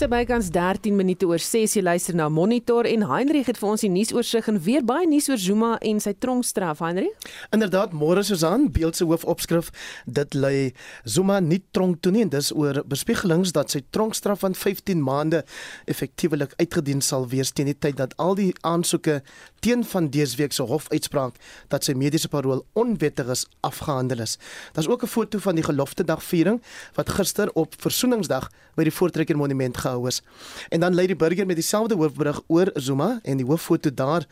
Sy bykans 13 minute oor 6 jy luister na Monitor en Heinrich het vir ons die nuusoorseig en weer baie nuus oor Zuma en sy tronkstraf Heinrich. Inderdaad, môre Susan, beeld se hoofopskrif, dit lê Zuma nie tronk toe nie en dis oor bespiegelings dat sy tronkstraf van 15 maande effektiewelik uitgedien sal wees teen die tyd dat al die aansoeke teen van dese week se hofuitspraak dat sy mediese parol onwettig is afgehandel is. Daar's ook 'n foto van die gelofte dagviering wat gister op Versoeningsdag by die Voortrekker Monument is. En dan lê die burger met dieselfde hoofberig oor Zuma en die hooffoto daar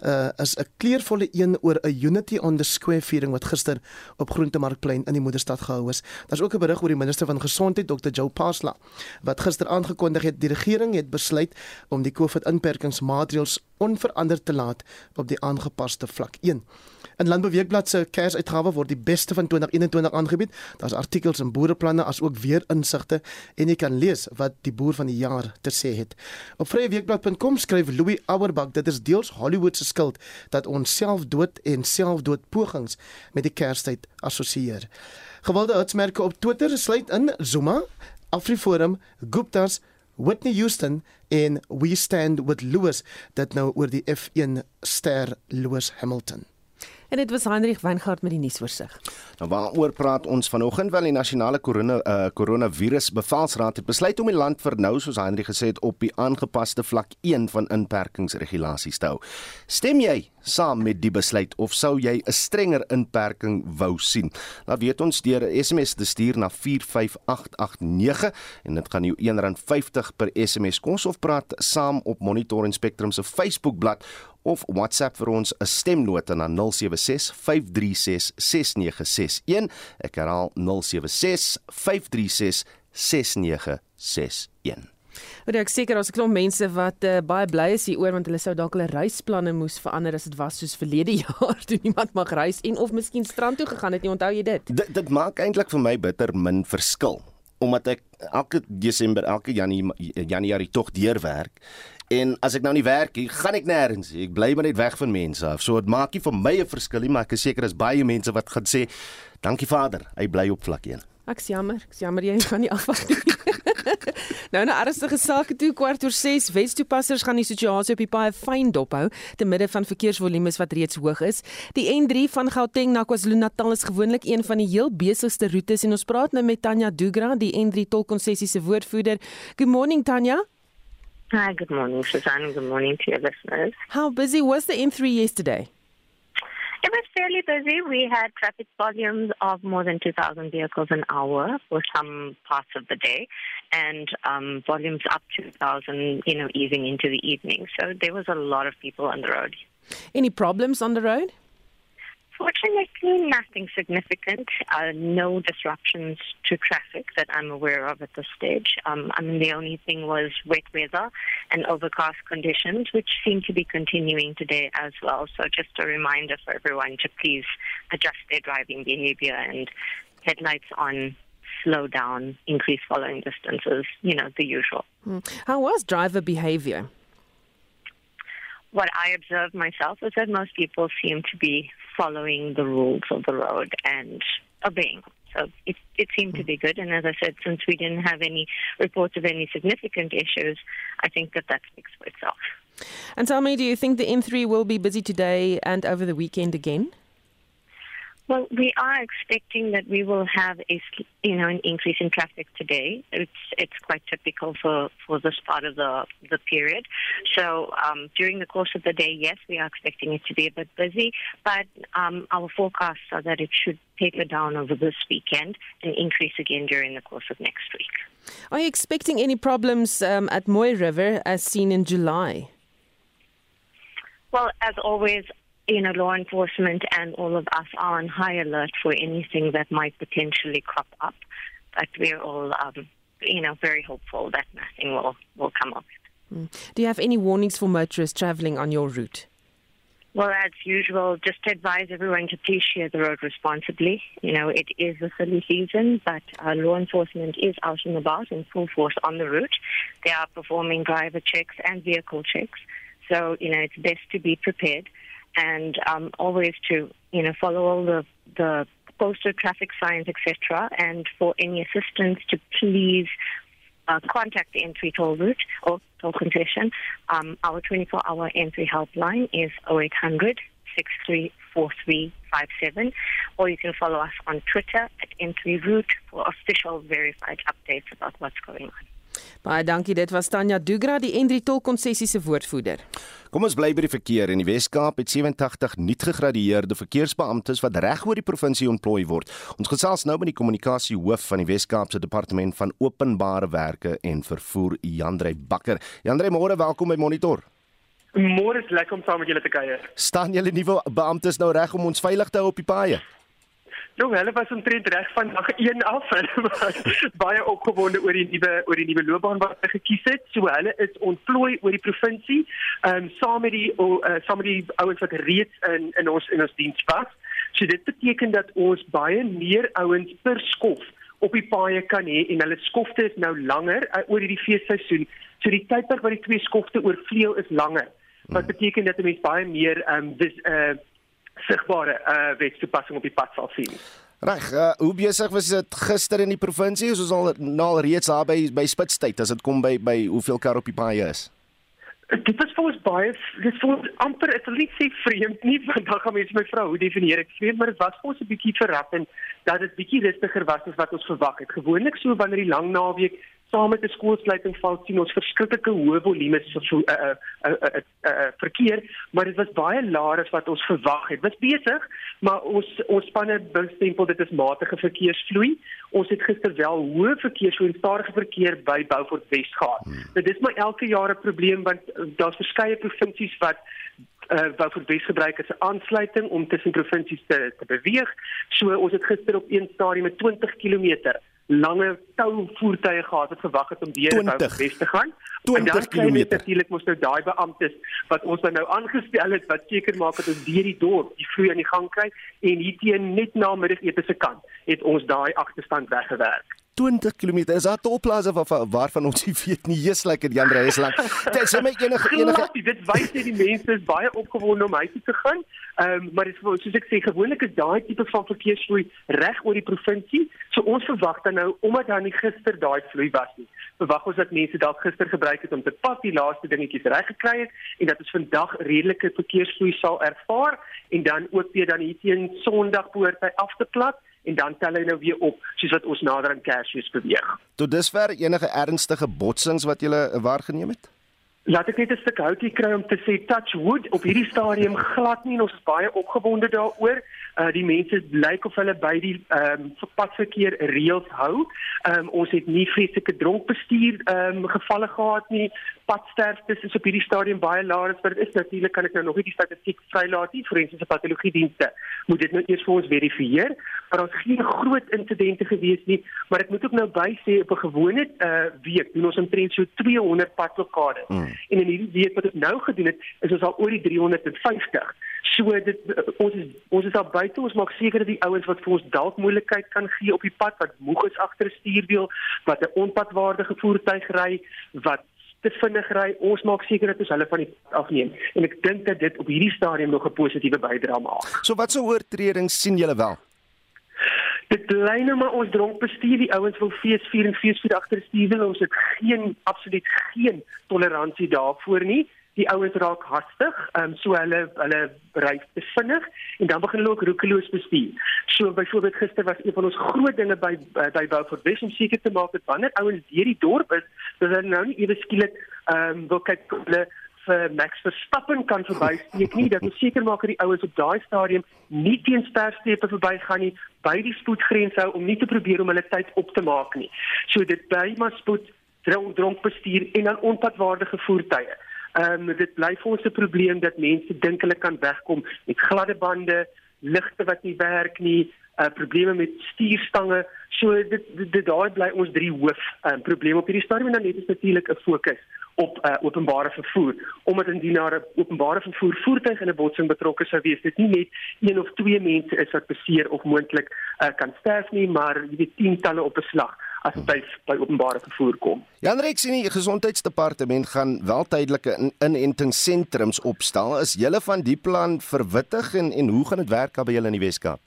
uh, is 'n kleurvolle een oor 'n Unity on the Square viering wat gister op Groentemarkplein in die moederstad gehou is. Daar's ook 'n berig oor die minister van gesondheid Dr. Joe Pasla wat gister aangekondig het die regering het besluit om die COVID-inperkingsmaatreëls onveranderd te laat op die aangepaste vlak 1. In Landbouweekblad se Kersuitgawe word die beste van 2021 aangebied. Daar's artikels en boereplanne as ook weer insigte en jy kan lees wat die boer van die jaar te sê het. Op vryeweekblad.com skryf Louis Auerbach dit is deels Hollywood se skuld dat ons selfdood en selfdood pogings met die Kerstyd assosieer. Gewilde hitsmerke op Twitter sluit in Zuma, AfriForum, Gupta's Whitney Houston en We Stand with Lewis dat nou oor die F1 ster Lewis Hamilton. En dit was Heinrich Weingart met die nuusoorseig. Nou waaroor praat ons vanoggend wel die nasionale korona uh, koronavirus bevaalsraad het besluit om die land vir nou soos Heinrich gesê het op die aangepaste vlak 1 van inperkingsregulasies te hou. Stem jy saam met die besluit of sou jy 'n strenger inperking wou sien? Laat weet ons deur 'n SMS te stuur na 45889 en dit gaan jou R1.50 per SMS kos of praat saam op Monitor en Spectrum se Facebookblad of WhatsApp vir ons 'n stemnota na 076 536 6961. Ek herhaal 076 536 6961. Maar ek seker daar's 'n klomp mense wat uh, baie bly is hieroor want hulle sou dalk hulle reisplanne moes verander as dit was soos verlede jaar toe niemand mag reis en of miskien strand toe gegaan het nie onthou jy dit? Dit dit maak eintlik vir my bitter min verskil omdat ek elke Desember elke Januarie Januarie tog deurwerk En as ek nou nie werk nie, gaan ek nêrens. Ek bly maar net weg van mense af. So dit maak nie vir my 'n verskil nie, maar ek is seker is baie mense wat gaan sê, "Dankie Vader, hy bly op vlak 1." Ek jammer, ek jammer jy gaan nie afwag nie. nou nou ernstige sake toe kwart oor 6 Westoepassers gaan die situasie op die paai fyn dophou te midde van verkeersvolumes wat reeds hoog is. Die N3 van Gauteng na KwaZulu-Natal is gewoonlik een van die heel besigste roetes en ons praat nou met Tanya Dugra, die N3 tolkonssessie se woordvoerder. Good morning Tanya. Hi, good morning, Suzanne. Good morning to your listeners. How busy was the N3 yesterday? It was fairly busy. We had traffic volumes of more than 2,000 vehicles an hour for some parts of the day, and um, volumes up to 2,000, you know, easing into the evening. So there was a lot of people on the road. Any problems on the road? Fortunately, nothing significant. Uh, no disruptions to traffic that I'm aware of at this stage. Um, I mean, the only thing was wet weather and overcast conditions, which seem to be continuing today as well. So, just a reminder for everyone to please adjust their driving behavior and headlights on, slow down, increase following distances, you know, the usual. Hmm. How was driver behavior? What I observed myself is that most people seem to be following the rules of the road and obeying. So it, it seemed to be good. And as I said, since we didn't have any reports of any significant issues, I think that that speaks for itself. And tell me, do you think the M3 will be busy today and over the weekend again? Well, we are expecting that we will have a you know an increase in traffic today. It's it's quite typical for for this part of the the period. So um, during the course of the day, yes, we are expecting it to be a bit busy, but um, our forecasts are that it should taper down over this weekend and increase again during the course of next week. Are you expecting any problems um, at Moy River as seen in July? Well, as always, you know, law enforcement and all of us are on high alert for anything that might potentially crop up. But we're all, um, you know, very hopeful that nothing will, will come of it. Mm. Do you have any warnings for motorists traveling on your route? Well, as usual, just to advise everyone to please share the road responsibly. You know, it is a silly season, but uh, law enforcement is out and about in full force on the route. They are performing driver checks and vehicle checks. So, you know, it's best to be prepared and um, always to you know follow all the the posted traffic signs, etc. And for any assistance, to please uh, contact the entry toll route or toll concession. Um, our 24-hour entry helpline is 0800 634357, or you can follow us on Twitter at entry route for official verified updates about what's going on. Baie dankie. Dit was Tanya Dugra, die N3 tolkonsessie se woordvoerder. Kom ons bly by die verkeer. In die Wes-Kaap het 87 nuut gegradueerde verkeersbeamptes wat reg oor die provinsie ontplooi word. Ons gesels nou met die kommunikasiehoof van die Wes-Kaapse Departement van Openbare Werke en Vervoer, Jandrey Bakker. Jandrey, môre welkom by Monitor. Môre is lekker om saam met julle te kuier. Staan julle nuwe beamptes nou reg om ons veilig te hou op die paaie? Jong, hulle was omtrent reg van dag 1 af. Hulle was baie opgewonde oor die nuwe oor die nuwe loopbaan wat hulle gekies het. So hulle is ontplooi oor die provinsie, ehm um, saam met die uh, saam met die ouens wat reeds in in ons in ons diens was. So dit beteken dat ons baie meer ouens per skof op die paaie kan hê en hulle skofte is nou langer uh, oor hierdie feesseisoen. So die tydperk wat die twee skofte oorvleuel is langer. Wat beteken dat 'n mens baie meer ehm um, dis uh sigbare uh wetstoepassing op die pad sal sien. Reg, uh, hoe besig was dit gister in die provinsie? Ons al nou reeds daar by by Spitstyd as dit kom by by hoeveel kar op die paaie is. Dit was vir ons baie dit voel amper ek wil nie sê vreemd nie want dan gaan mense my vrou hoe definieer ek vreemd maar dit was vir ons 'n bietjie verrassend dat dit bietjie rustiger was as wat ons verwag het. Gewoonlik so wanneer die lang naweek saam met die skoolsluiting val sien ons verskriklike hoë volumes vir uh, uh, uh, uh, uh, verkeer, maar dit was baie laer as wat ons verwag het. Was besig, maar ons ons spanne bestempel dit as matige verkeersvloei. Ons het gister wel hoë verkeer so en stadige verkeer by Beaufort Wes gehad. Hmm. Dit is maar elke jaar 'n probleem want daar's verskeie provinsies wat uh wat vir bes gebruik as 'n aansluiting om tussen provinsies te te beweeg. So ons het gister op een stadium met 20 km lange tou voertuie gehad het gewag het om deur die Wes te gaan. 20 km. Natuurlik moes nou daai beamptes wat ons nou aangestel het wat seker maak dat ons deur die dorp die vloei aan die gang kry en hier teen net na middagete se kant het ons daai agterstand weggewerk. 20 km is daar toplase waar waarvan ons nie weet nie Jesus lekker Jan Reis lank. Dit sê my enige enige dit wys net die mense is baie opgewonde om huis toe te gaan. Ehm um, maar dit soos ek sê gewoonlik is daai tipe van verkeersvloei reg oor die provinsie. So ons verwag dan nou omdat dan nie gister daai vloei was nie. Verwag ons dat mense dalk gister gebruik het om te pas die laaste dingetjies reg gekry het en dat ons vandag redelike verkeersvloei sal ervaar en dan ook weer dan hier teen Sondag behoort hy af te plat en dan tel hy nou weer op soos wat ons nader aan Kersfees beweeg. Tot dusver enige ernstige botsings wat jy waargeneem het? Laat ek net 'n stuk houtjie kry om te sê touch wood op hierdie stadium glad nie en ons is baie opgewonde daaroor. Uh die mense lyk of hulle by die ehm um, padverkeer reëls hou. Ehm um, ons het nie vreeslike dronk bestuur ehm um, gevalle gehad nie. Padsterftes is op hierdie stadium baie laag. Dit is natuurlik kan ek nou nog nie die statistiek vrylaat nie. Forensiese patologie dienste moet dit nou eers vir ons verifieer. Maar ons geen groot insidente gewees nie, maar ek moet ook nou by sê op 'n gewone uh week doen ons omtrent so 200 padblokkades. Mm. En in hierdie week wat ons nou gedoen het, is ons al oor die 350. So dit ons is ons is al buite ons maak seker dat die ouens wat vir ons dalk moeilikheid kan gee op die pad wat moeg is agter 'n stuurwiel, wat 'n onpadwaardige voertuig ry, wat te vinnig ry, ons maak seker dat ons hulle van die afneem. En ek dink dat dit op hierdie stadium nog 'n positiewe bydrae maak. So wat so oortredings sien julle wel? Dit bly nou maar ons dronk bestuur die ouens wil fees vier en fees vier agter die stuur ons het geen absoluut geen toleransie daarvoor nie die ouens raak hastig um, so hulle hulle ry te vinnig en dan begin hulle ook roekeloos bestuur so byvoorbeeld gister was een van ons groot dinge by by Beaufort West om seker te maak dat wanneer ouens deur die dorp is dat hulle nou nie ewe skielik ehm um, wil kyk hulle vir Max Verstappen kan verbysteek nie dat ons seker maak dat die ouens op daai stadium nie teen sterstrepe verbygaan nie by die spoedgrens hou om nie te probeer om hulle tyd op te maak nie. So dit bly maar spoed dronk dronk bestuur en dan onpadwaardige voertuie. Ehm um, dit bly vir ons 'n probleem dat mense dink hulle kan wegkom met gladde bande, ligte wat nie werk nie, uh probleme met stuurstange. So dit dit, dit daai bly ons drie hoof um, probleme op hierdie stadium. En dan net is natuurlik 'n fokus op uh, openbare vervoer. Omdat indien daar 'n openbare vervoer voertuig in 'n botsing betrokke sou wees dit nie net een of twee mense is wat beseer of moontlik uh, kan sterf nie maar jy weet tientalle op 'n slag as dit by, by openbare vervoer kom. Jan Rex sien die gesondheidsdepartement gaan wel tydelike inentingssentrums opstel. Is julle van die plan verwittig en en hoe gaan dit werk by julle in die Weskaap?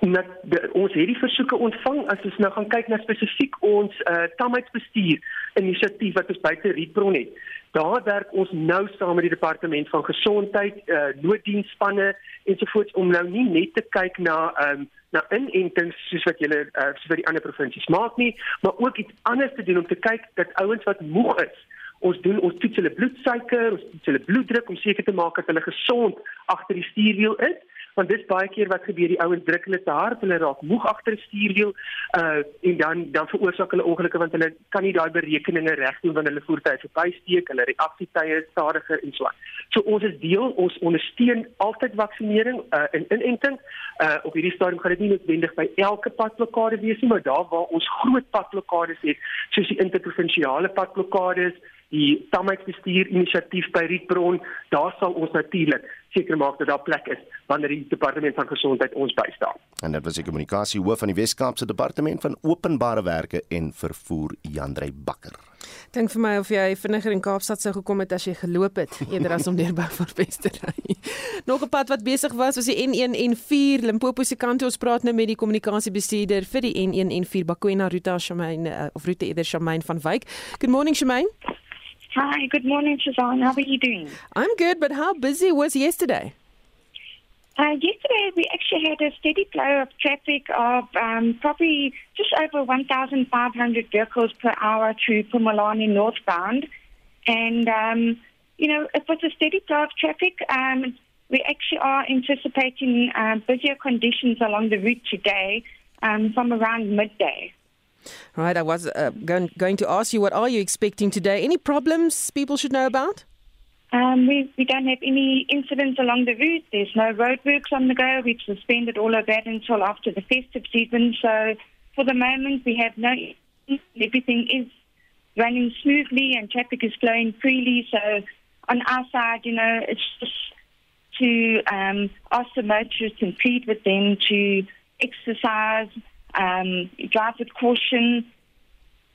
de, ons hierdie versoeke ontvang as ons nou gaan kyk na spesifiek ons uh, tamheidsbestuur inisiatief wat ons buite Rietbron het. Daar werk ons nou saam met die departement van gesondheid, uh, nooddienspanne ensovoorts om nou nie net te kyk na um, na inentings soos wat julle uh, soos wat die ander provinsies maak nie, maar ook iets anders te doen om te kyk dat ouens wat moeg is Ons doen ons toets hulle bloedsuiker, ons toets hulle bloeddruk om seker te maak dat hulle gesond agter die stuurwiel is want dis baie keer wat gebeur die ouens druk hulle te hard hulle raak moeg agter die stuurwiel uh en dan dan veroorsaak hulle ongelukke want hulle kan nie daai berekeninge reg doen wanneer hulle voertuie verbysteek hulle reaksietye is stadiger en so aan. So ons is deel ons ondersteun altyd vaksinering uh en inenting uh op hierdie stadium gaan dit nie noodwendig by elke padblokkade wees nie maar daar waar ons groot padblokkades het soos die interprovinsiale padblokkades die Tamheidsbestuur inisiatief by Rietbron, daar sal ons natuurlik seker maak dat daar plek is wanneer die departement van gesondheid ons bystaan. En dit was die kommunikasie hoof van die Wes-Kaapse departement van openbare werke en vervoer Jandrey Bakker. Dink vir my of jy vinniger in Kaapstad sou gekom het as jy geloop het eerder as om deur Beaufort te ry. Nog 'n pad wat besig was was die N1 en 4 Limpopo se kant. Ons praat nou met die kommunikasiebestuurder vir die N1 en 4 Bakwena Ruta Shamaine uh, of Ruta Eder Shamaine van Wyk. Good morning Shamaine. Hi, good morning, Shazan. How are you doing? I'm good, but how busy was yesterday? Uh, yesterday, we actually had a steady flow of traffic of um, probably just over 1,500 vehicles per hour through Pumalani northbound. And, um, you know, it was a steady flow of traffic. Um, we actually are anticipating uh, busier conditions along the route today um, from around midday. Right, I was uh, going, going to ask you, what are you expecting today? Any problems people should know about? Um, we, we don't have any incidents along the route. There's no roadworks on the go. We've suspended all of that until after the festive season. So for the moment, we have no. Everything is running smoothly and traffic is flowing freely. So on our side, you know, it's just to um, ask the motorists and plead with them to exercise um, drive with caution,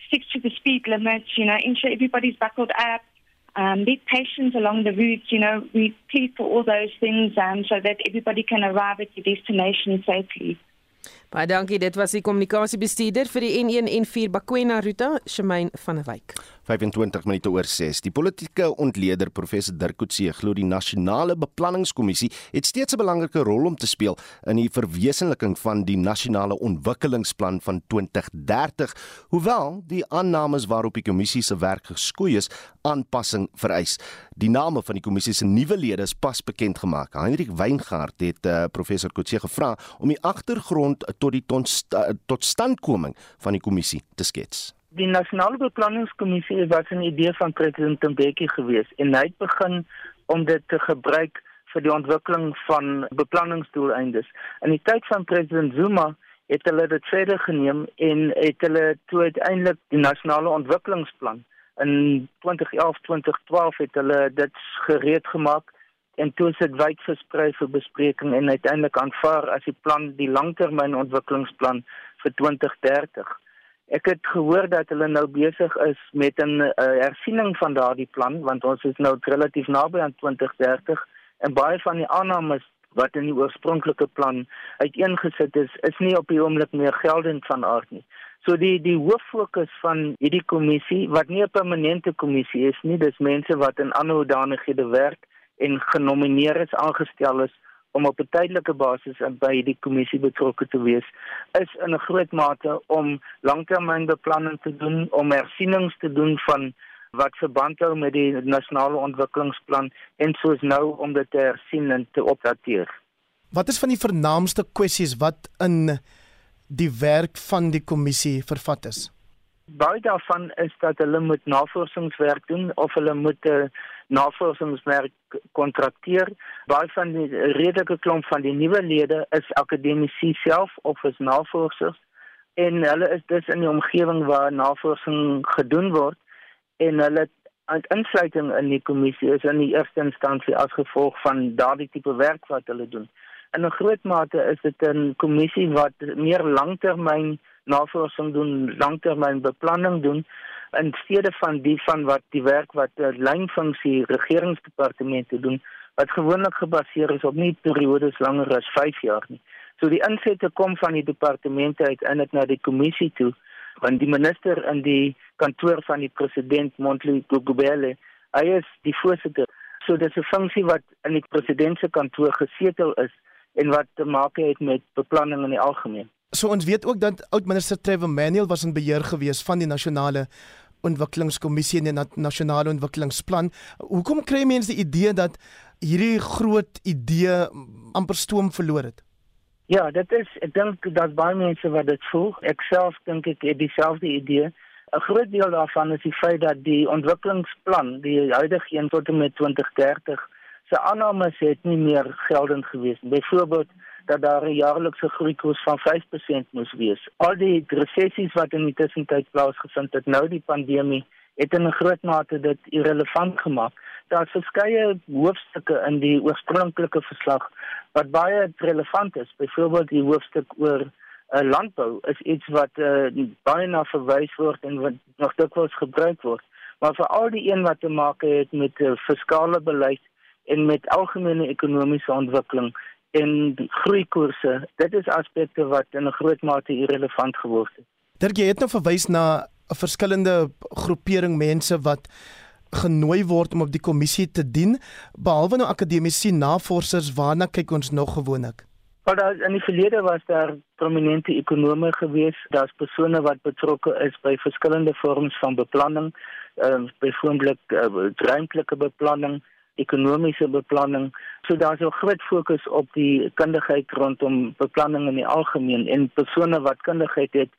stick to the speed limits, you know, ensure everybody's buckled up, um, be patient along the route, you know, we plead for all those things um, so that everybody can arrive at your destination safely. Baie dankie, dit was die kommunikasiebestuurder vir die N1 en 4 Bakwena Ruta, Shamaine van der Wyk. 25 minute oor 6. Die politieke ontleder professor Dirk Coetzee glo die nasionale beplanningskommissie het steeds 'n belangrike rol om te speel in die verwesenliking van die nasionale ontwikkelingsplan van 2030, hoewel die aannames waarop die kommissie se werk geskoei is, aanpassing vereis. Die name van die kommissie se nuwe lede is pas bekend gemaak. Heinrich Weingart het uh, professor Coetzee gevra om die agtergrond tot die totstandkoming van die kommissie te skets die nasionale beplanningskommissie was 'n idee van president Mbeki geweest en hy het begin om dit te gebruik vir die ontwikkeling van beplanningsdoeleindes. In die tyd van president Zuma het hulle dit verder geneem en het hulle toe uiteindelik die nasionale ontwikkelingsplan in 2011-2012 het hulle dit gereed gemaak en toe is dit wyd versprei vir bespreking en uiteindelik aanvaar as die plan die langtermynontwikkelingsplan vir 2030. Ek het gehoor dat hulle nou besig is met 'n uh, hersiening van daardie plan want ons is nou relatief naby aan 2030 en baie van die aannames wat in die oorspronklike plan uiteengesit is, is nie op die oomblik meer geldend van aard nie. So die die hooffokus van hierdie kommissie wat nie 'n permanente kommissie is nie, dis mense wat in ander hoedanighede werk en genomineer is, aangestel is om op 'n tydelike basis by die kommissie betrokke te wees is in 'n groot mate om langtermynbeplanning te doen, om hersienings te doen van wat verband hou met die nasionale ontwikkelingsplan en soos nou om dit te hersien en te opdateer. Wat is van die vernaamste kwessies wat in die werk van die kommissie vervat is? Baie daarvan is dat hulle moet navorsingswerk doen of hulle moet 'n uh, navorsingswerk kontrakteer. Baie van die redelike klomp van die nuwe lede is akademici self of is navorsers en hulle is dus in die omgewing waar navorsing gedoen word en hulle insluiting in die kommissie is in die eerste instansie as gevolg van daardie tipe werk wat hulle doen. In 'n groot mate is dit 'n kommissie wat meer langtermyn navorsing doen, langtermyn beplanning doen in steede van die van wat die werk wat 'n uh, lynfunksie regeringsdepartemente doen wat gewoonlik gebaseer is op nie periodes langer as 5 jaar nie. So die insette kom van die departemente uiteindelik na die kommissie toe want die minister in die kantoor van die president Montli Gugubele, hy is die voorsitter. So dis 'n funksie wat in die president se kantoor gesetel is en wat te maak het met beplanning in die algemeen. So ons weet ook dat oud-minister Trevor Manuel was in beheer gewees van die nasionale ontwikkelingskommissie en die nasionale ontwikkelingsplan. Hoekom kry mense die idee dat hierdie groot idee amper stoom verloor het? Ja, dit is ek dink dat baie mense wat dit voel. Ek self dink ek het dieselfde idee. 'n Groot deel daarvan is die feit dat die ontwikkelingsplan, die huidige een tot en met 2030, se aannames het nie meer geldend gewees. Byvoorbeeld dat daar 'n jaarlikse groeikoers van 5% moes wees. Al die resessies wat in die tussentyd plaasgevind het nou die pandemie het in 'n groot mate dit irrelevant gemaak. Daar's verskeie hoofstukke in die oorspronklike verslag wat baie relevant is. Byvoorbeeld die hoofstuk oor uh, eh, landbou is iets wat uh, baie na verwys word en wat nog dikwels gebruik word. Maar vir al die een wat te maak het met uh, fiskale beleid en met algemene ekonomiese ontwikkeling en groeikoerse. Dit is aspekte wat in 'n groot mate irrelevant geword het. Dirk, jy het nou verwys na 'n verskillende groepering mense wat genooi word om op die kommissie te dien, behalwe nou akademici navorsers, waarna kyk ons nog gewoonlik? Maar daar in die verlede was daar prominente ekonome gewees, daar's persone wat betrokke is by verskillende vorms van beplanning, uh, byvoorbeeld uh, ruimtelike beplanning, ekonomiese beplanning. So daar's 'n groot fokus op die kundigheid rondom beplanning in die algemeen en persone wat kundigheid het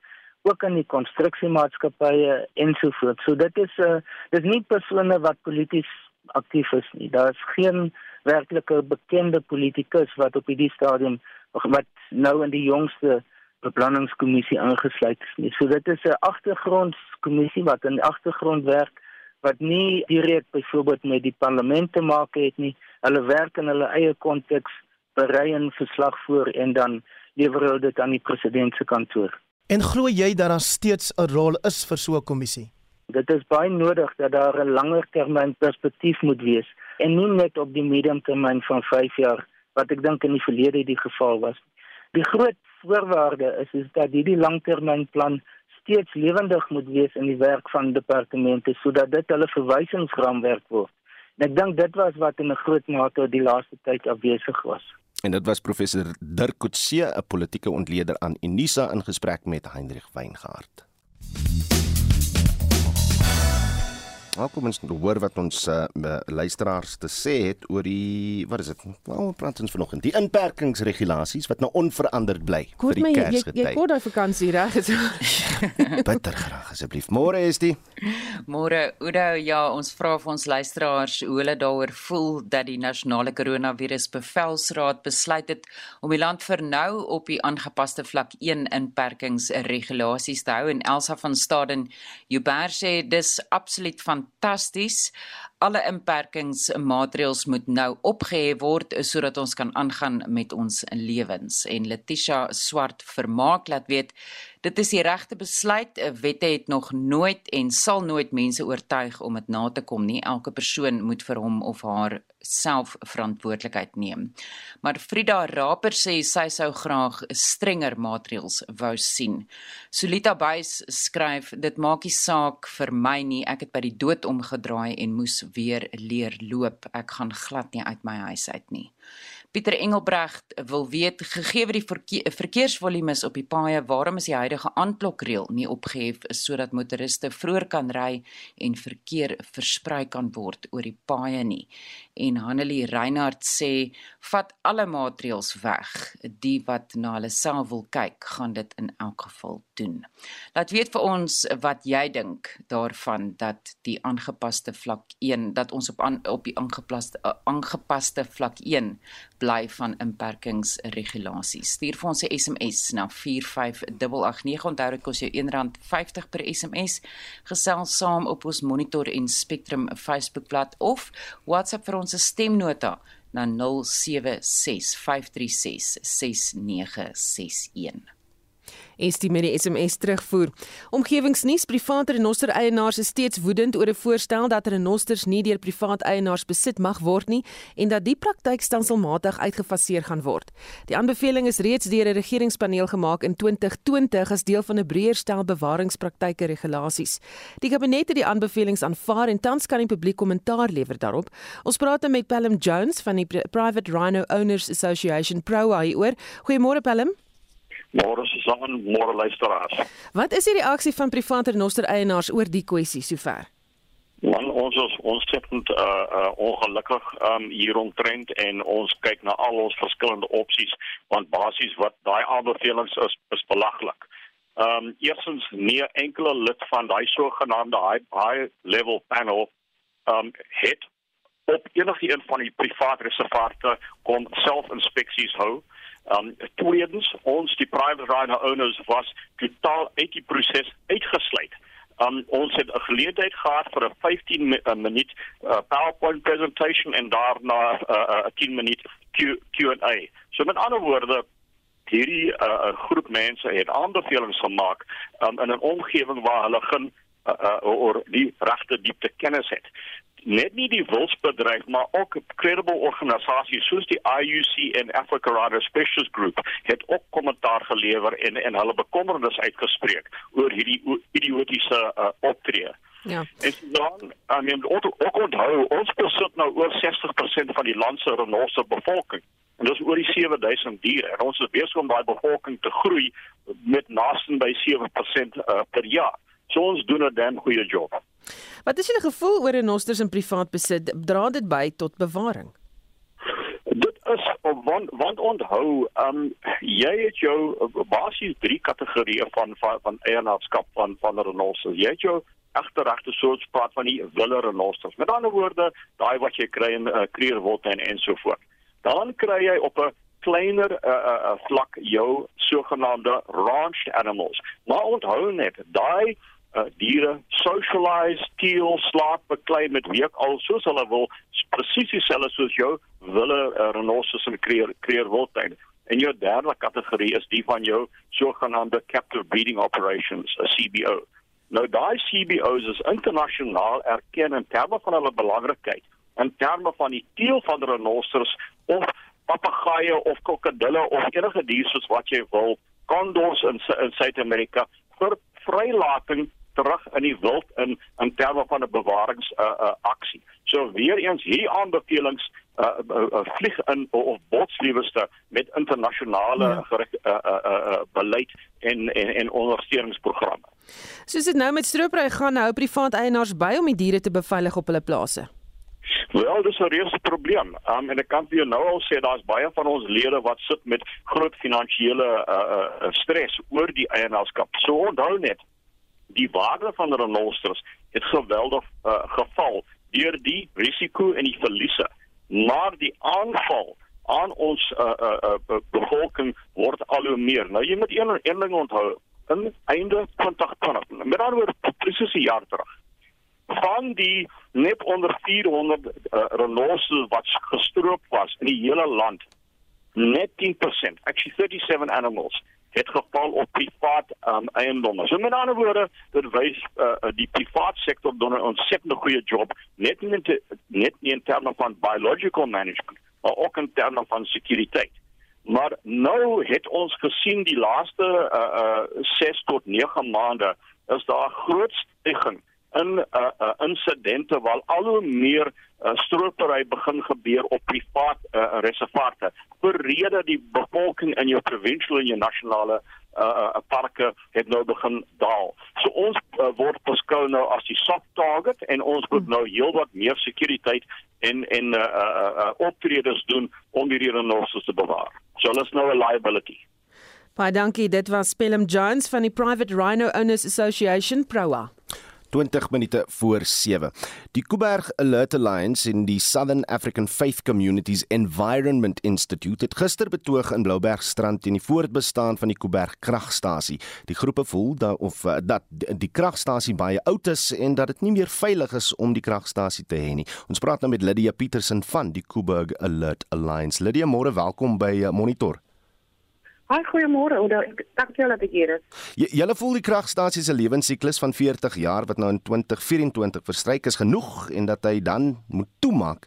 ook in die konstruksiemaatskappye ensovoorts. So dit is 'n uh, dis nie persone wat polities aktief is nie. Daar's geen werklike bekende politikus wat op hierdie stadium wat nou in die jongste beplanningskommissie aangesluit is nie. So dit is 'n agtergrondkommissie wat in die agtergrond werk wat nie direk byvoorbeeld met die parlement te maak het nie. Hulle werk in hulle eie konteks, berei 'n verslag voor en dan lewer hulle dit aan die president se kantoor. En glo jy dat daar steeds 'n rol is vir so 'n kommissie? Dit is baie nodig dat daar 'n langer termyn perspektief moet wees en nie net op die medium termyn van 5 jaar wat ek dink in die verlede die geval was. Die groot voorwaarde is is dat hierdie langtermynplan steeds lewendig moet wees in die werk van departemente sodat dit hulle verwysingsraamwerk word. En ek dink dit was wat in 'n groot mate die laaste tyd afwesig was. En dit was professor Dirk Coetzee, 'n politieke ontleder aan Unisa in gesprek met Hendrik Weingart. Nou kom ons hoor wat ons uh, luisteraars te sê het oor die wat is dit? Nou praat ons vanoggend die inperkingsregulasies wat nou onveranderd bly vir die Kersgety. Jy kort daai vakansie reg is. Bitter graag asseblief. Môre is die Môre Oudo, ja, ons vra vir ons luisteraars hoe hulle daaroor voel dat die nasionale koronavirus bevelsraad besluit het om die land vir nou op die aangepaste vlak 1 inperkingsregulasies te hou en Elsa van Staden Joubert sê dis absoluut van fantasties. Alle inperkingsmaatreëls moet nou opgehef word sodat ons kan aangaan met ons lewens. En Letitia Swart vermaak laat weet dit is die regte besluit. Wette het nog nooit en sal nooit mense oortuig om dit na te kom nie. Elke persoon moet vir hom of haar self verantwoordelikheid neem. Maar Frida Raper sê sy sou graag strenger maatreëls wou sien. Solita Buys skryf dit maak nie saak vir my nie. Ek het by die dood omgedraai en moes weer leer loop. Ek gaan glad nie uit my huis uit nie. Pieter Engelbrecht wil weet gegee die verkeer, verkeersvolumes op die paaie, waarom is die huidige aanklokreël nie opgehef sodat motoriste vroeër kan ry en verkeer versprei kan word oor die paaie nie. En Hanelie Reinhardt sê vat alle maatreëls weg. Die wat na hulle self wil kyk, gaan dit in elk geval doen. Laat weet vir ons wat jy dink daarvan dat die aangepaste vlak 1 dat ons op aan, op die aangepaste aangepaste vlak 1 bly van inperkingsregulasies. Stuur vir ons 'n SMS na 45889. Onthou dit kos jou R1.50 per SMS. Gesels saam op ons Monitor en Spectrum Facebookblad of WhatsApp vir ons stemnota na 0765366961. Estie met die SMS terugvoer. Omgewingsnuus: Private renoster-eienaars is steeds woedend oor 'n voorstel dat renosters nie deur privaat eienaars besit mag word nie en dat die praktyk stelselmatig uitgefaseer gaan word. Die aanbeveling is reeds deur 'n regeringspaneel gemaak in 2020 as deel van 'n breër stel bewaringspraktyke regulasies. Die kabinet het die aanbevelings aanvaar en tans kan die publiek kommentaar lewer daarop. Ons praat met Pelham Jones van die Private Rhino Owners Association Pro hieroor. Goeiemôre Pelham. Môre Susan, môre luisteraars. Wat is die reaksie van private renoster eienaars oor die kwessie sover? Man, ons is ontsettend uh uh ongelukkig um hier omtrent en ons kyk na al ons verskillende opsies want basies wat daai aanbevelings is is belaglik. Um eerstens nie enkele lid van daai sogenaamde high high level panel um het op enige een van die private reservate kon selfinspeksies hou. Um tweedens ons die private rider owners was totaal uit die proses uitgesluit. Um ons het 'n geleentheid gehad vir 'n 15 mi minuut uh, PowerPoint presentation en daarna 'n uh, uh, 10 minuut Q&A. So met ander woorde hierdie uh, groep mense het aanbevelings gemaak um, in 'n omgewing waar hulle geen uh, uh, oor die regte diepte kennis het net nie die wilsbedryf maar ook credible organisasies soos die IUC en Africa Rider Specialist Group het ook kommentaar gelewer en en hulle bekommernis uitgespreek oor hierdie idiotiese uh, optrede. Ja. En dan, I mean, ook, ook onthou, ons besit nou oor 60% van die land se renosse bevolking. En dis oor die 7000 diere. En ons is besig om daai bevolking te groei met naaste by 7% uh, per jaar. So ons doen 'n damn goeie job. Wat is julle gevoel oor renosters in privaat besit? Dra dit by tot bewaring? Dit is want want onthou, um jy het jou basies drie kategorieë van van, van eienaarskap van van renosters. Jy het jou agterregte soort praat van die wille renosters. Met ander woorde, daai wat jy kry in uh, Kreerwold en ensovoort. Dan kry jy op 'n kleiner uh, uh, vlak jou sogenaamde ranch animals. Maar onthou net, daai uh, diere socialize, steel, slaap, beklei met week al soos hulle wil, presies dieselfde soos jou wille uh, renosters en kreer kreer wildtuin. En jou derde kategorie is die van jou sogenaamde captive breeding operations, 'n CBO. Nou daai CBO's is internasionaal erken in terme van hulle belangrikheid, in terme van die teel van renosters of papegaaie of krokodille of enige dier soos wat jy wil, kondors in in Suid-Amerika vir vrylating terug in die wild in in terme van 'n bewarings uh, uh, aksie. So weer eens hierdie aanbevelings uh, uh, uh, vlieg in of botslieweste met internasionale ja. uh, uh, uh, uh, beleid en en en ondersteuningsprogramme. Soos dit nou met stroopry gaan hou privaat eienaars by om die diere te beveilig op hulle plase. Wel, dis 'n reuse probleem. Um, en ek kan vir jou nou al sê daar's baie van ons lede wat sit met groot finansiële uh, uh, stres oor die eienaarskap. So onthou net, die waarde van renosters het geweldig uh, geval deur die risiko en die verliese. Maar die aanval aan ons uh, uh, uh, bevolking word al hoe meer. Nou jy moet een een ding onthou. In einde 2020 met ander woorde presies 'n jaar terug van die net onder 400 uh, renosters wat gestroop was in die hele land net 10% actually 37 animals het geval op privaat um, eiendomme. So met ander woorde, dit wys uh, die privaat sektor doen 'n ontsettende goeie job net nie te, net nie in terme van biological management, maar ook in terme van sekuriteit. Maar nou het ons gesien die laaste uh, uh, 6 tot 9 maande is daar groot stygings in uh, uh, insidente waar al hoe meer uh, stropery begin gebeur op privaat uh, reservate vir rede die bevolking in jou provinsiale en jou nasionale uh, uh, parke het nou begin daal. So ons uh, word beskou nou as die soft target en ons moet nou heelwat meer sekuriteit en en uh, uh, uh, optredes doen om hierdie renosters te bewaar. So hulle is nou 'n liability. Baie dankie, dit was Pelham Jones van die Private Rhino Owners Association Proa. 20 minute voor 7. Die Kuiberg Alert Alliance en die Southern African Faith Communities Environment Institute het gister betoog in Bloubergstrand teen die voortbestaan van die Kuiberg kragstasie. Die groepe voel dat of eh, dat die kragstasie baie oud is en dat dit nie meer veilig is om die kragstasie te hê nie. Ons praat nou met Lydia Petersen van die Kuiberg Alert Alliance. Lydia, môre welkom by eh, Monitor. Hi, goeiemôre. Dankie dat ek hier is. Julle voel die kragstasie se lewensiklus van 40 jaar wat nou in 2024 verstryk is genoeg en dat hy dan moet toemaak.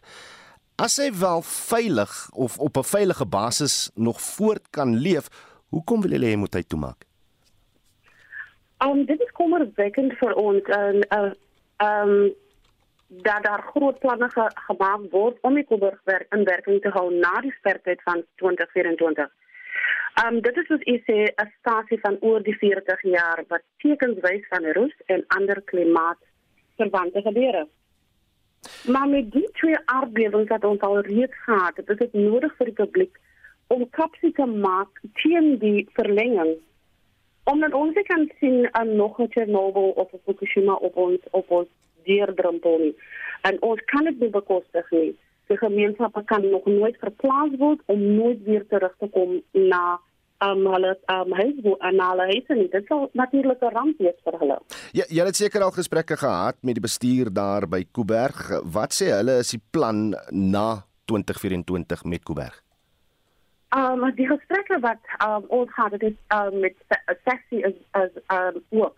As hy wel veilig of op 'n veilige basis nog voort kan leef, hoekom wil hulle hê moet hy toemaak? Um dit is kommerwekkend vir ons en uh um dat daar groot planne ge gemaak word om die Koberg werk in werking te hou na die sterkheid van 2024. Um dit is wat ek sê 'n stasie van oor die 40 jaar wat tekens wys van roes en ander klimaatverwante gebeure. Maar met die twee aardbewings wat ons al reeds gehad het, is dit nodig vir die publiek om kapsie te maak teen die verlenging. Omdat ons kan sien aan nog 'n Chernobyl of 'n Fukushima op ons op ons deurdrempel. En ons kan dit nie bekostig nie die gemeenskap kan nog nooit verplaas word om nooit weer terug te kom na um, hulle um, huis wo en hulle huis nie. Dit sal natuurlik 'n ramp wees vir hulle. Ja, jy het seker al gesprekke gehad met die bestuur daar by Kuiberg. Wat sê hulle is die plan na 2024 met Kuiberg? Um die gesprekke wat um, ons gehad het um, met Sessie is as um ook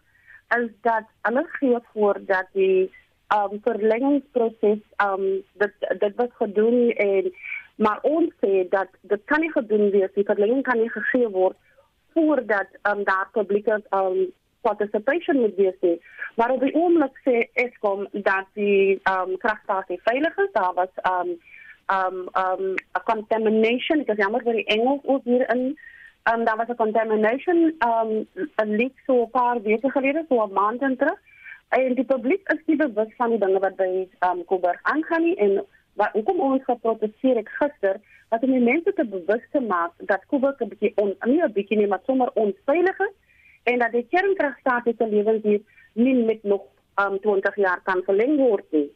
is dat hulle gee voor dat die um verlengingsproses um dit dit was gedoen en maar ons sê dat dit kan nie gedoen wees die verlenging kan nie gegee word voordat um daar publieke um participation moet wees nie. Maar op die oomblik sê Eskom dat die um kragstasie veilig is. Daar was um um um a contamination ek sê jammer vir die Engels ook hier in um daar was 'n contamination um 'n leak so 'n paar weke gelede so 'n maand terug En die publiek is nie bewus van die dinge wat by um, Koberg aangaan nie en wat hoekom ons geprotesteer het gister wat om die mense te bewus te maak dat Koberg 'n bietjie on nie 'n bietjie nie maar sommer onveilig is en dat die kernkragstasie se lewensduur nie met nog um, 20 jaar kan verleng word nie.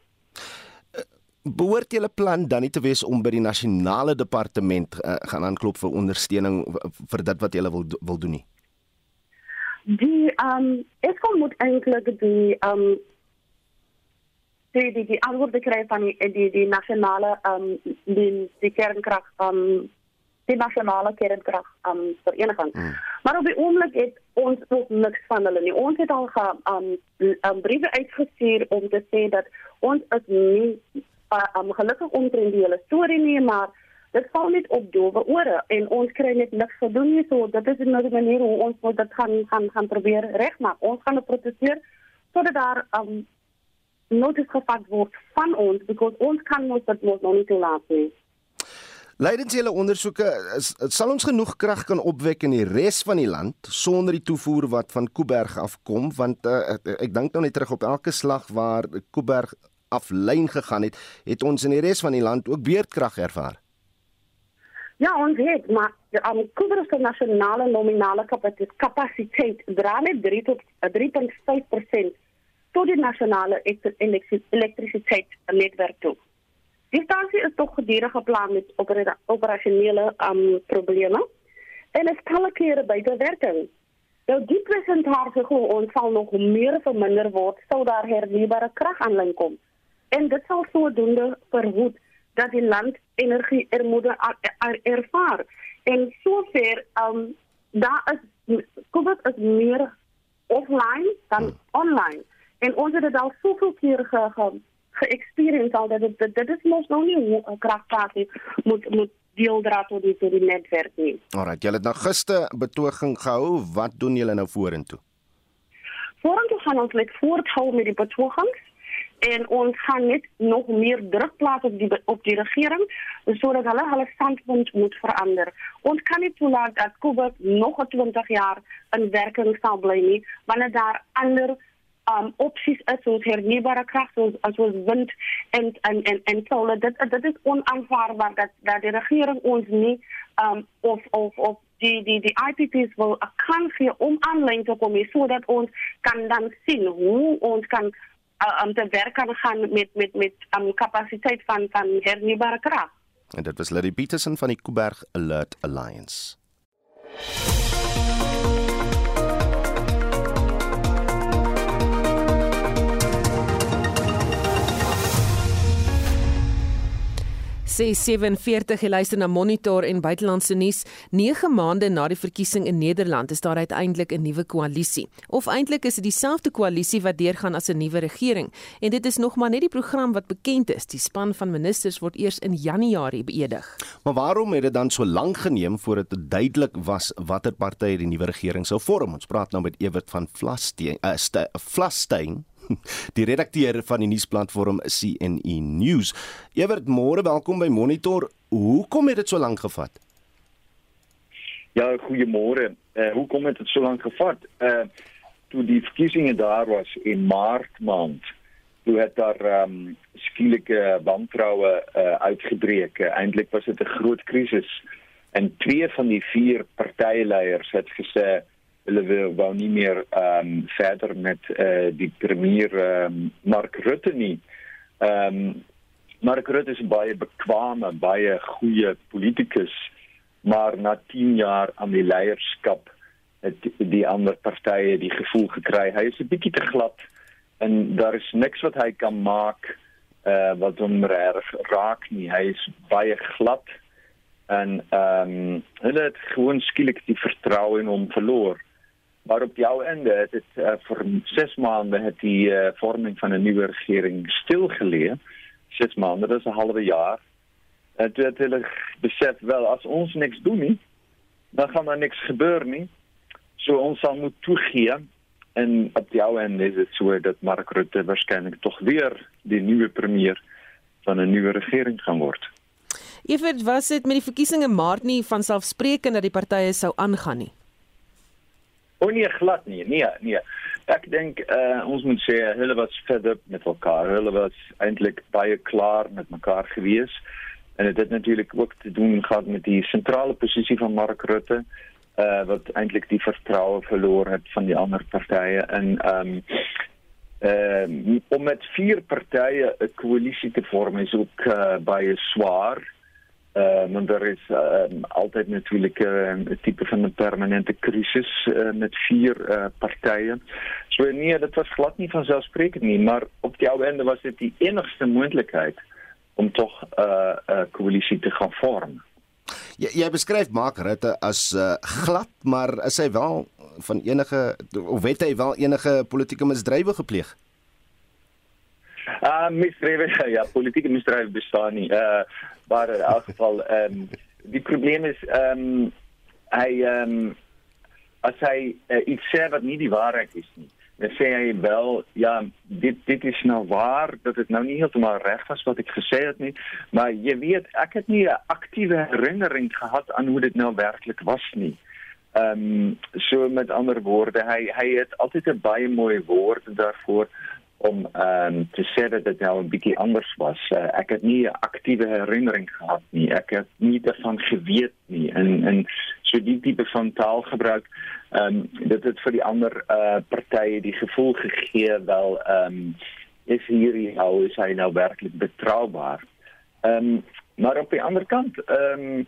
Behoort julle plan dan nie te wees om by die nasionale departement uh, gaan aanklop vir ondersteuning vir dit wat julle wil wil doen nie? Die ehm um, Eskom moet eintlik die ehm um, die die die antwoord kry van die die die nasionale ehm um, die die kernkrag ehm um, die nasionale kernkrag ehm um, vereniging. Hmm. Maar op die oomblik het ons nog niks van hulle nie. Ons het al gaan ehm um, um, briewe uitgestuur om te sê dat ons is nie uh, um, gelukkig omtrent die hele storie nie, maar dit val net op dowe ore en ons kry net niks gedoen nie. So dit is nou manier hoe ons moet dit gaan gaan gaan probeer regmaak. Ons gaan proteseer sodat daar um notice gevat word van ons because ons kan mos dit mos nog nie toelaat nie. Leidens julle ondersoeke sal ons genoeg krag kan opwek in die res van die land sonder die toevoer wat van Kuiberg afkom want uh, ek dink nou net terug op elke slag waar Kuiberg aflyn gegaan het het ons in die res van die land ook beerdkrag ervaar Ja, ons weet, maar um, Kuberse nasionale nominale kapasiteit dra net 3 tot 3.5% tot die nasionale elektrisiteitsnetwerk toe. Die stasie is tog gedurig geplan met operasionele um, probleme en is talle kere buite werking. Nou die presentasie glo ons sal nog meer verminder word sou daar hernubare krag aanlyn kom. En dit sal sodoende verhoed dat die land energie ermoede ervaar. En sover um daar is COVID is meer offline dan hmm. online. En ons het dit al soveel keer ge ge-experience al dat dit dit is mos nog nie 'n kragstasie moet moet deel dra tot die tot die netwerk nie. Alraai, julle het nou gister betoging gehou. Wat doen julle nou vorentoe? Vorentoe gaan ons net voorthou met die betogings en ons gaan net nog meer druk plaas op die op die regering sodat hulle hulle standpunt moet verander. Ons kan nie toelaat dat Kuba nog 20 jaar in werking sal bly nie wanneer daar ander um opsies is krag soos as ons wind en en en en dit dit is onaanvaarbaar dat dat die regering ons nie um of of of die die die IPPs wil kan gee om aanlyn te kom sodat ons kan dan sien hoe ons kan uh, om te werk kan gaan met met met um, kapasiteit van van hernubare krag. En dit was Larry Peterson van die Kuiberg Alert Alliance. 6:47 luister na Monitor en buitelandse nuus. 9 maande na die verkiesing in Nederland is daar uiteindelik 'n nuwe koalisie. Of eintlik is dit dieselfde koalisie wat deurgaan as 'n nuwe regering en dit is nog maar net die program wat bekend is. Die span van ministers word eers in Januarie beëdig. Maar waarom het dit dan so lank geneem voordat dit duidelik was watter party die nuwe regering sou vorm? Ons praat nou met Ewert van Vlastein, uh, Vlastein die redakteur van die nuusplatform CNE News. Ewert, môre welkom by Monitor. Hoekom het dit so lank gevat? Ja, goeiemôre. Uh, hoekom het dit so lank gevat? Uh toe die verkiesings daar was in Maart maand, toe het daar um skielike wantroue uh, uitgebreek. Eintlik was dit 'n groot krisis en twee van die vier partyleiers het gesê hulle wou nie meer ehm um, verder met eh uh, die premier ehm um, Mark Rutte nie. Ehm um, Mark Rutte is baie bekwame, baie goeie politikus, maar na 10 jaar aan die leierskap het die ander partye die gevoel gekry hy is 'n bietjie te glad en daar is niks wat hy kan maak uh, wat hom reg raak nie. Hy is baie glad en ehm um, hulle het gewoon skielik die vertroue in hom verloor. Maar op jouw einde, het het, uh, voor zes maanden het die uh, vorming van een nieuwe regering stilgeleerd. Zes maanden, dat is een halve jaar. En toen had ik beseft, wel, als ons niks doen, nie, dan gaat er niks gebeuren. Nie. Zo ons zal moeten toegeven. En op jouw einde is het zo dat Mark Rutte waarschijnlijk toch weer de nieuwe premier van een nieuwe regering gaan worden. Evert, was dit met die verkiesingen maart nie vanselfsprekend dat die partye sou aangaan nie? O nee, glad nie. Nee, nee. Ek dink uh, ons moet sê hulle fed up met mekaar. Hulle was eintlik baie klaar met mekaar gewees. En dit het natuurlik ook te doen gehad met die sentrale posisie van Mark Rutte uh wat eintlik die vertroue verloor het van die ander partye en ehm uh, om met vier partye 'n koalisie te vorm is ook uh, baie swaar. Uh, want er is uh, altijd natuurlijk uh, een type van een permanente crisis uh, met vier uh, partijen. Zo so, nee, dat was glad niet vanzelfsprekend niet. Maar op jouw einde was dit die enigste mogelijkheid om toch een uh, uh, coalitie te gaan vormen. Jy, jy beskryf Mark Rutte as uh, glad, maar is hy wel van enige of het hy wel enige politieke misdrywe gepleeg? Ah, uh, misdrywe ja, politieke misdrywe bestaan nie. Uh maar in elk geval ehm um, die probleem is ehm um, hy ehm um, as hy uh, iets sê wat nie die waarheid is nie. Dan sê hy wel ja, dit dit is nou waar dat dit nou nie heeltemal reg was wat ek gesê het nie, maar jy weet ek het nie 'n aktiewe herinnering gehad aan hoe dit nou werklik was nie. Ehm um, so met ander woorde, hy hy het altyd 'n baie mooi woord daarvoor om ehm um, te sê dat dit nou 'n bietjie anders was. Uh, ek het nie 'n aktiewe herinnering gehad nie. Ek het nie daarvan geweet nie. En en so die tipe van taalgebruik ehm um, dit het vir die ander eh uh, partye die gevoel gegee wel ehm um, is hierdie nou is hy nou werklik betroubaar. Ehm um, maar op die ander kant ehm um,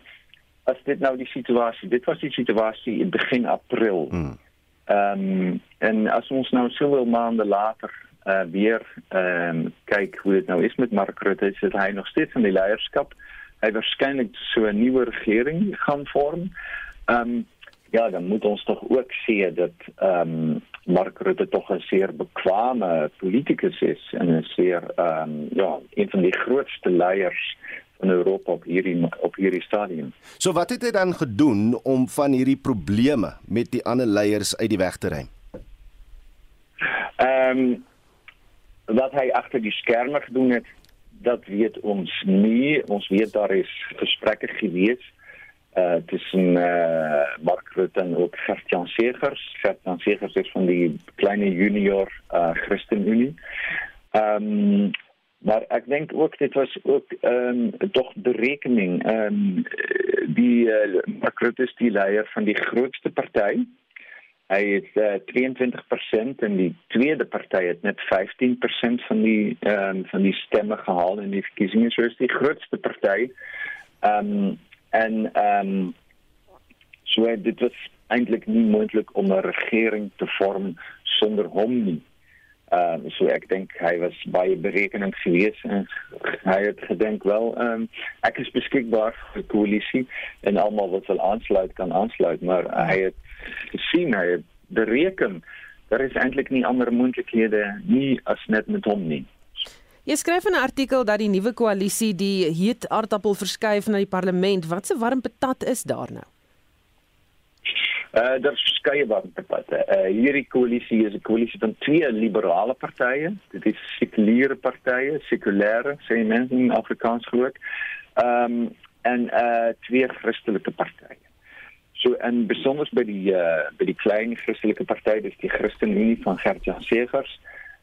as dit nou die situasie, dit was die situasie in begin April. Hmm. Ehm um, en as ons nou soveel maande later uh, weer ehm um, kyk hoe dit nou is met Mark Rutte, is hy nog steeds in die leierskap. Hy waarskynlik so 'n nuwe regering gaan vorm. Ehm um, ja, dan moet ons tog ook sê dat ehm um, Mark Rutte tog 'n zeer bekwame politikus is en 'n zeer ehm um, ja, een van die grootste leiers in Europa op hierdie op hierdie stadium. So wat het hy dan gedoen om van hierdie probleme met die ander leiers uit die weg te ruim? Ehm um, wat hy agter die skerme gedoen het, dat weet ons nie. Ons weet daar is gesprekke gewees uh tussen uh Mark Rutte en ook Gert-Jan Segers. Gert-Jan Segers is van die kleine junior uh ChristenUnie. Ehm um, maar ek dink ook dit was ook ehm um, tog berekening. Ehm um, die uh, Mark Rutte is die leier van die grootste party Uh, eh, 22% en die tweede party het net 15% van die ehm um, van die stemme gehaal in die verkiesings. So is die grootste party. Ehm en ehm um, so dit was eintlik nie moontlik om 'n regering te vorm sonder hom nie. Ehm um, so ek dink hy was baie berekenend geweest en hy het gedink wel ehm um, ek is beskikbaar vir koalisie en almal wat wil aansluit kan aansluit maar hy het gesien hy het bereken daar is eintlik nie ander moontlikhede nie as net met hom nie. Jy skryf in 'n artikel dat die nuwe koalisie die heet aardappel verskuif na die parlement. Wat 'n warm patat is daar nou? Uh daar is verskeie warmtepatte. Uh hierdie koalisie is 'n koalisie van twee liberale partye. Dit is sekuliere partye, sekulêre, sê mense in Afrikaans groot. Ehm um, en uh twee Christelike partye. So en besonders by die uh by die klein Christelike party, dis die ChristenUnie van Gert-Jan Segers.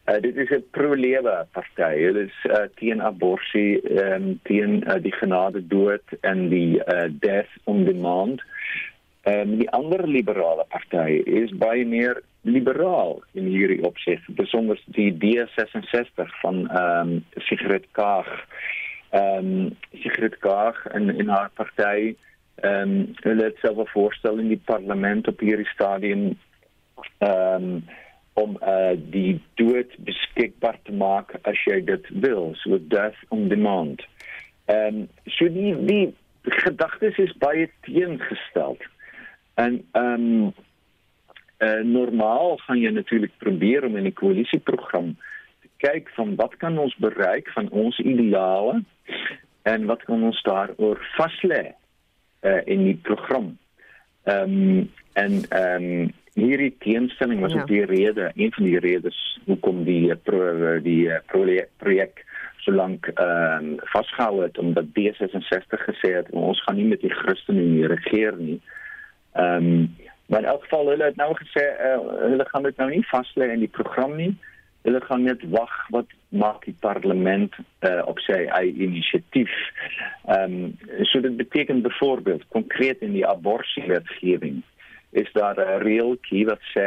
Uh dit is 'n pro-lewe party. Hulle is uh teen abortus, um, teen uh, die genade dood en die uh death on demand. En um, die ander liberale party is baie meer liberaal in hierdie opsig, besonder die D66 van ehm um, Sigrid Kaag. Ehm um, Sigrid Kaag in in haar party ehm um, hulle het self 'n voorstel in die parlement op hierdie stadium ehm um, om uh, die dood beskikbaar te maak as jy dit wil, so death on demand. Ehm um, so die die gedagtes is baie teengesteld. En ehm um, uh, normaal gaan jy natuurlik probeer om in 'n koalisieprogram te kyk van wat kan ons bereik van ons ideale en wat kan ons daaroor vas lê uh, in die program. Ehm um, en ehm um, hierdie teenstelling was ja. ook die rede, een van die redes hoekom die pro, die projek, projek so lank ehm um, vasgehou het omdat D66 gesê het ons gaan nie met die Christene regeer nie. Ehm um, maar in elk geval hulle het nou gesê uh, hulle gaan dit nou nie vas lê in die program nie. Hulle gaan net wag wat maak die parlement uh, op sy eie inisiatief. Ehm um, so dit beteken byvoorbeeld konkreet in die abortuswetgewing is daar 'n reëltjie wat sê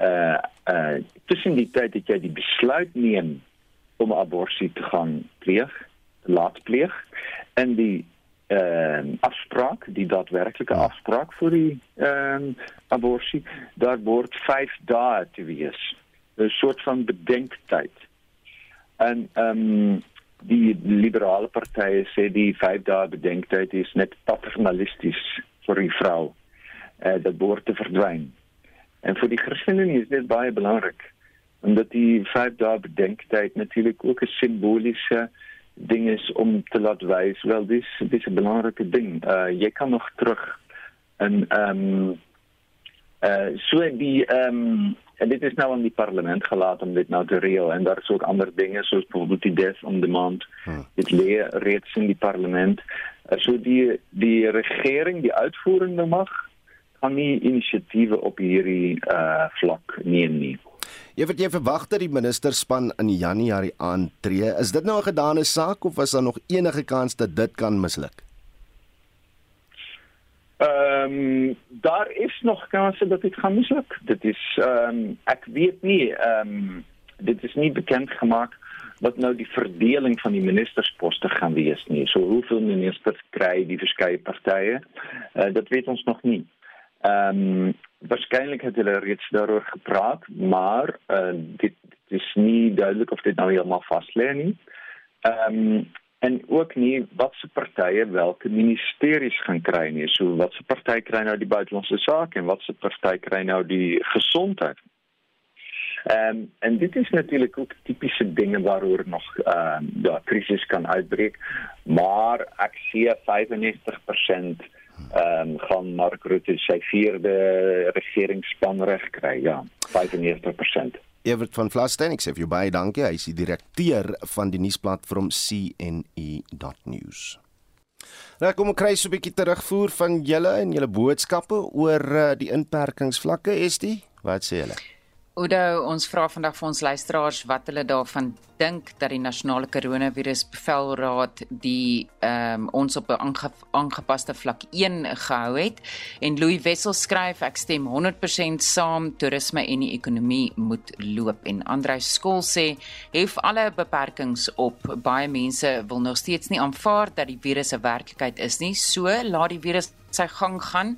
uh uh tussen die tyd dat jy die besluit neem om abortus te gaan pleeg, laat pleeg en die ehm uh, afspraak, die daadwerklike afspraak vir die ehm uh, abortus, daar word 5 dae te wees. 'n soort van bedenktyd. En ehm um, die liberale partye sê die 5 dae bedenktyd is net paternalisties vir die vrou. Eh uh, dit behoort te verdwyn. En vir die Christene is dit baie belangrik omdat die 5 dae bedenktyd natuurlik ook 'n simboliese ding is om te laat wys wel dis dis 'n belangrike ding. Uh jy kan nog terug en ehm um, uh so die ehm um, en dit is nou aan die parlement gelaat om dit nou te reël en daar is ook ander dinge soos byvoorbeeld die death on demand. Hmm. Dit lê reeds in die parlement. Uh, so die die regering, die uitvoerende mag kan nie inisiatiewe op hierdie uh vlak neem nie. Jy weet jy verwag dat die ministerspan in Januarie aantree. Is dit nou 'n gedane saak of was daar nog enige kans dat dit kan misluk? Ehm um, daar is nog kanse dat dit gaan misluk. Dit is ehm um, ek weet nie ehm um, dit is nie bekend gemaak wat nou die verdeling van die ministersposte gaan wees nie. So hoeveel ministers kry die verskeie partye? Uh, dit weet ons nog nie. Ehm um, waarskynlik het hulle reeds daaroor gepraat, maar uh, dit, dit is nie duidelik of dit nou heeltemal vas lê nie. Ehm um, en ook nie wat se partye welke ministeries gaan kry nie. So wat se party kry nou die buitelandse sake en wat se party kry nou die gesondheid. Ehm um, en dit is natuurlik ook tipiese dinge waaroor nog ehm um, ja, krisis kan uitbreek, maar ek sien 95% ehm um, gaan Mark Rutte sy vierde regeringsspan reg kry. Ja, 95%. Evert van Vlasten, ek sê vir jou baie dankie. Hy is die direkteur van die nuusplatform CNE.news. Nou kom ek kry so 'n bietjie terugvoer van julle en julle boodskappe oor uh, die inperkingsvlakke, is dit? Wat sê julle? Oudo, ons vra vandag vir ons luisteraars wat hulle daarvan dink dat die nasionale koronavirus bevelraad die ehm um, ons op 'n aange, aangepaste vlak 1 gehou het. En Louis Wessel skryf ek stem 100% saam toerisme en die ekonomie moet loop en Andrei Skol sê hef alle beperkings op. Baie mense wil nog steeds nie aanvaar dat die virus 'n werklikheid is nie. So laat die virus sy gang gaan.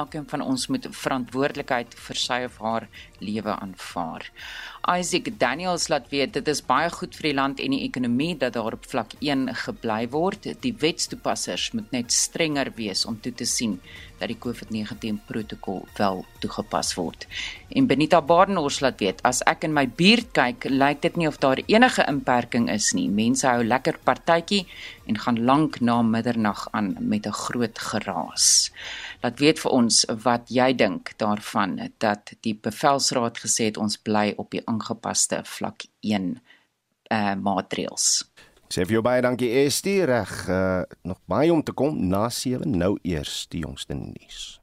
Elkeen van ons moet verantwoordelikheid vir sy of haar lewe aanvaar. Isaac Daniels laat weet dit is baie goed vir die land en die ekonomie dat daar op vlak 1 gebly word. Die wetstoepassers moet net strenger wees om toe te sien dat die COVID-19 protokol wel toegepas word. En Benita Badenhorst laat weet, as ek in my buurt kyk, lyk dit nie of daar enige inperking is nie. Mense hou lekker partytjie en gaan lank na middernag aan met 'n groot geraas. Laat weet vir ons wat jy dink daarvan dat die bevelsraad gesê het ons bly op die aangepaste vlak 1 uh maatreëls. Sê vir jou baie dankie Estie reg uh, nog baie om te kom na 7 nou eers die jongste nuus.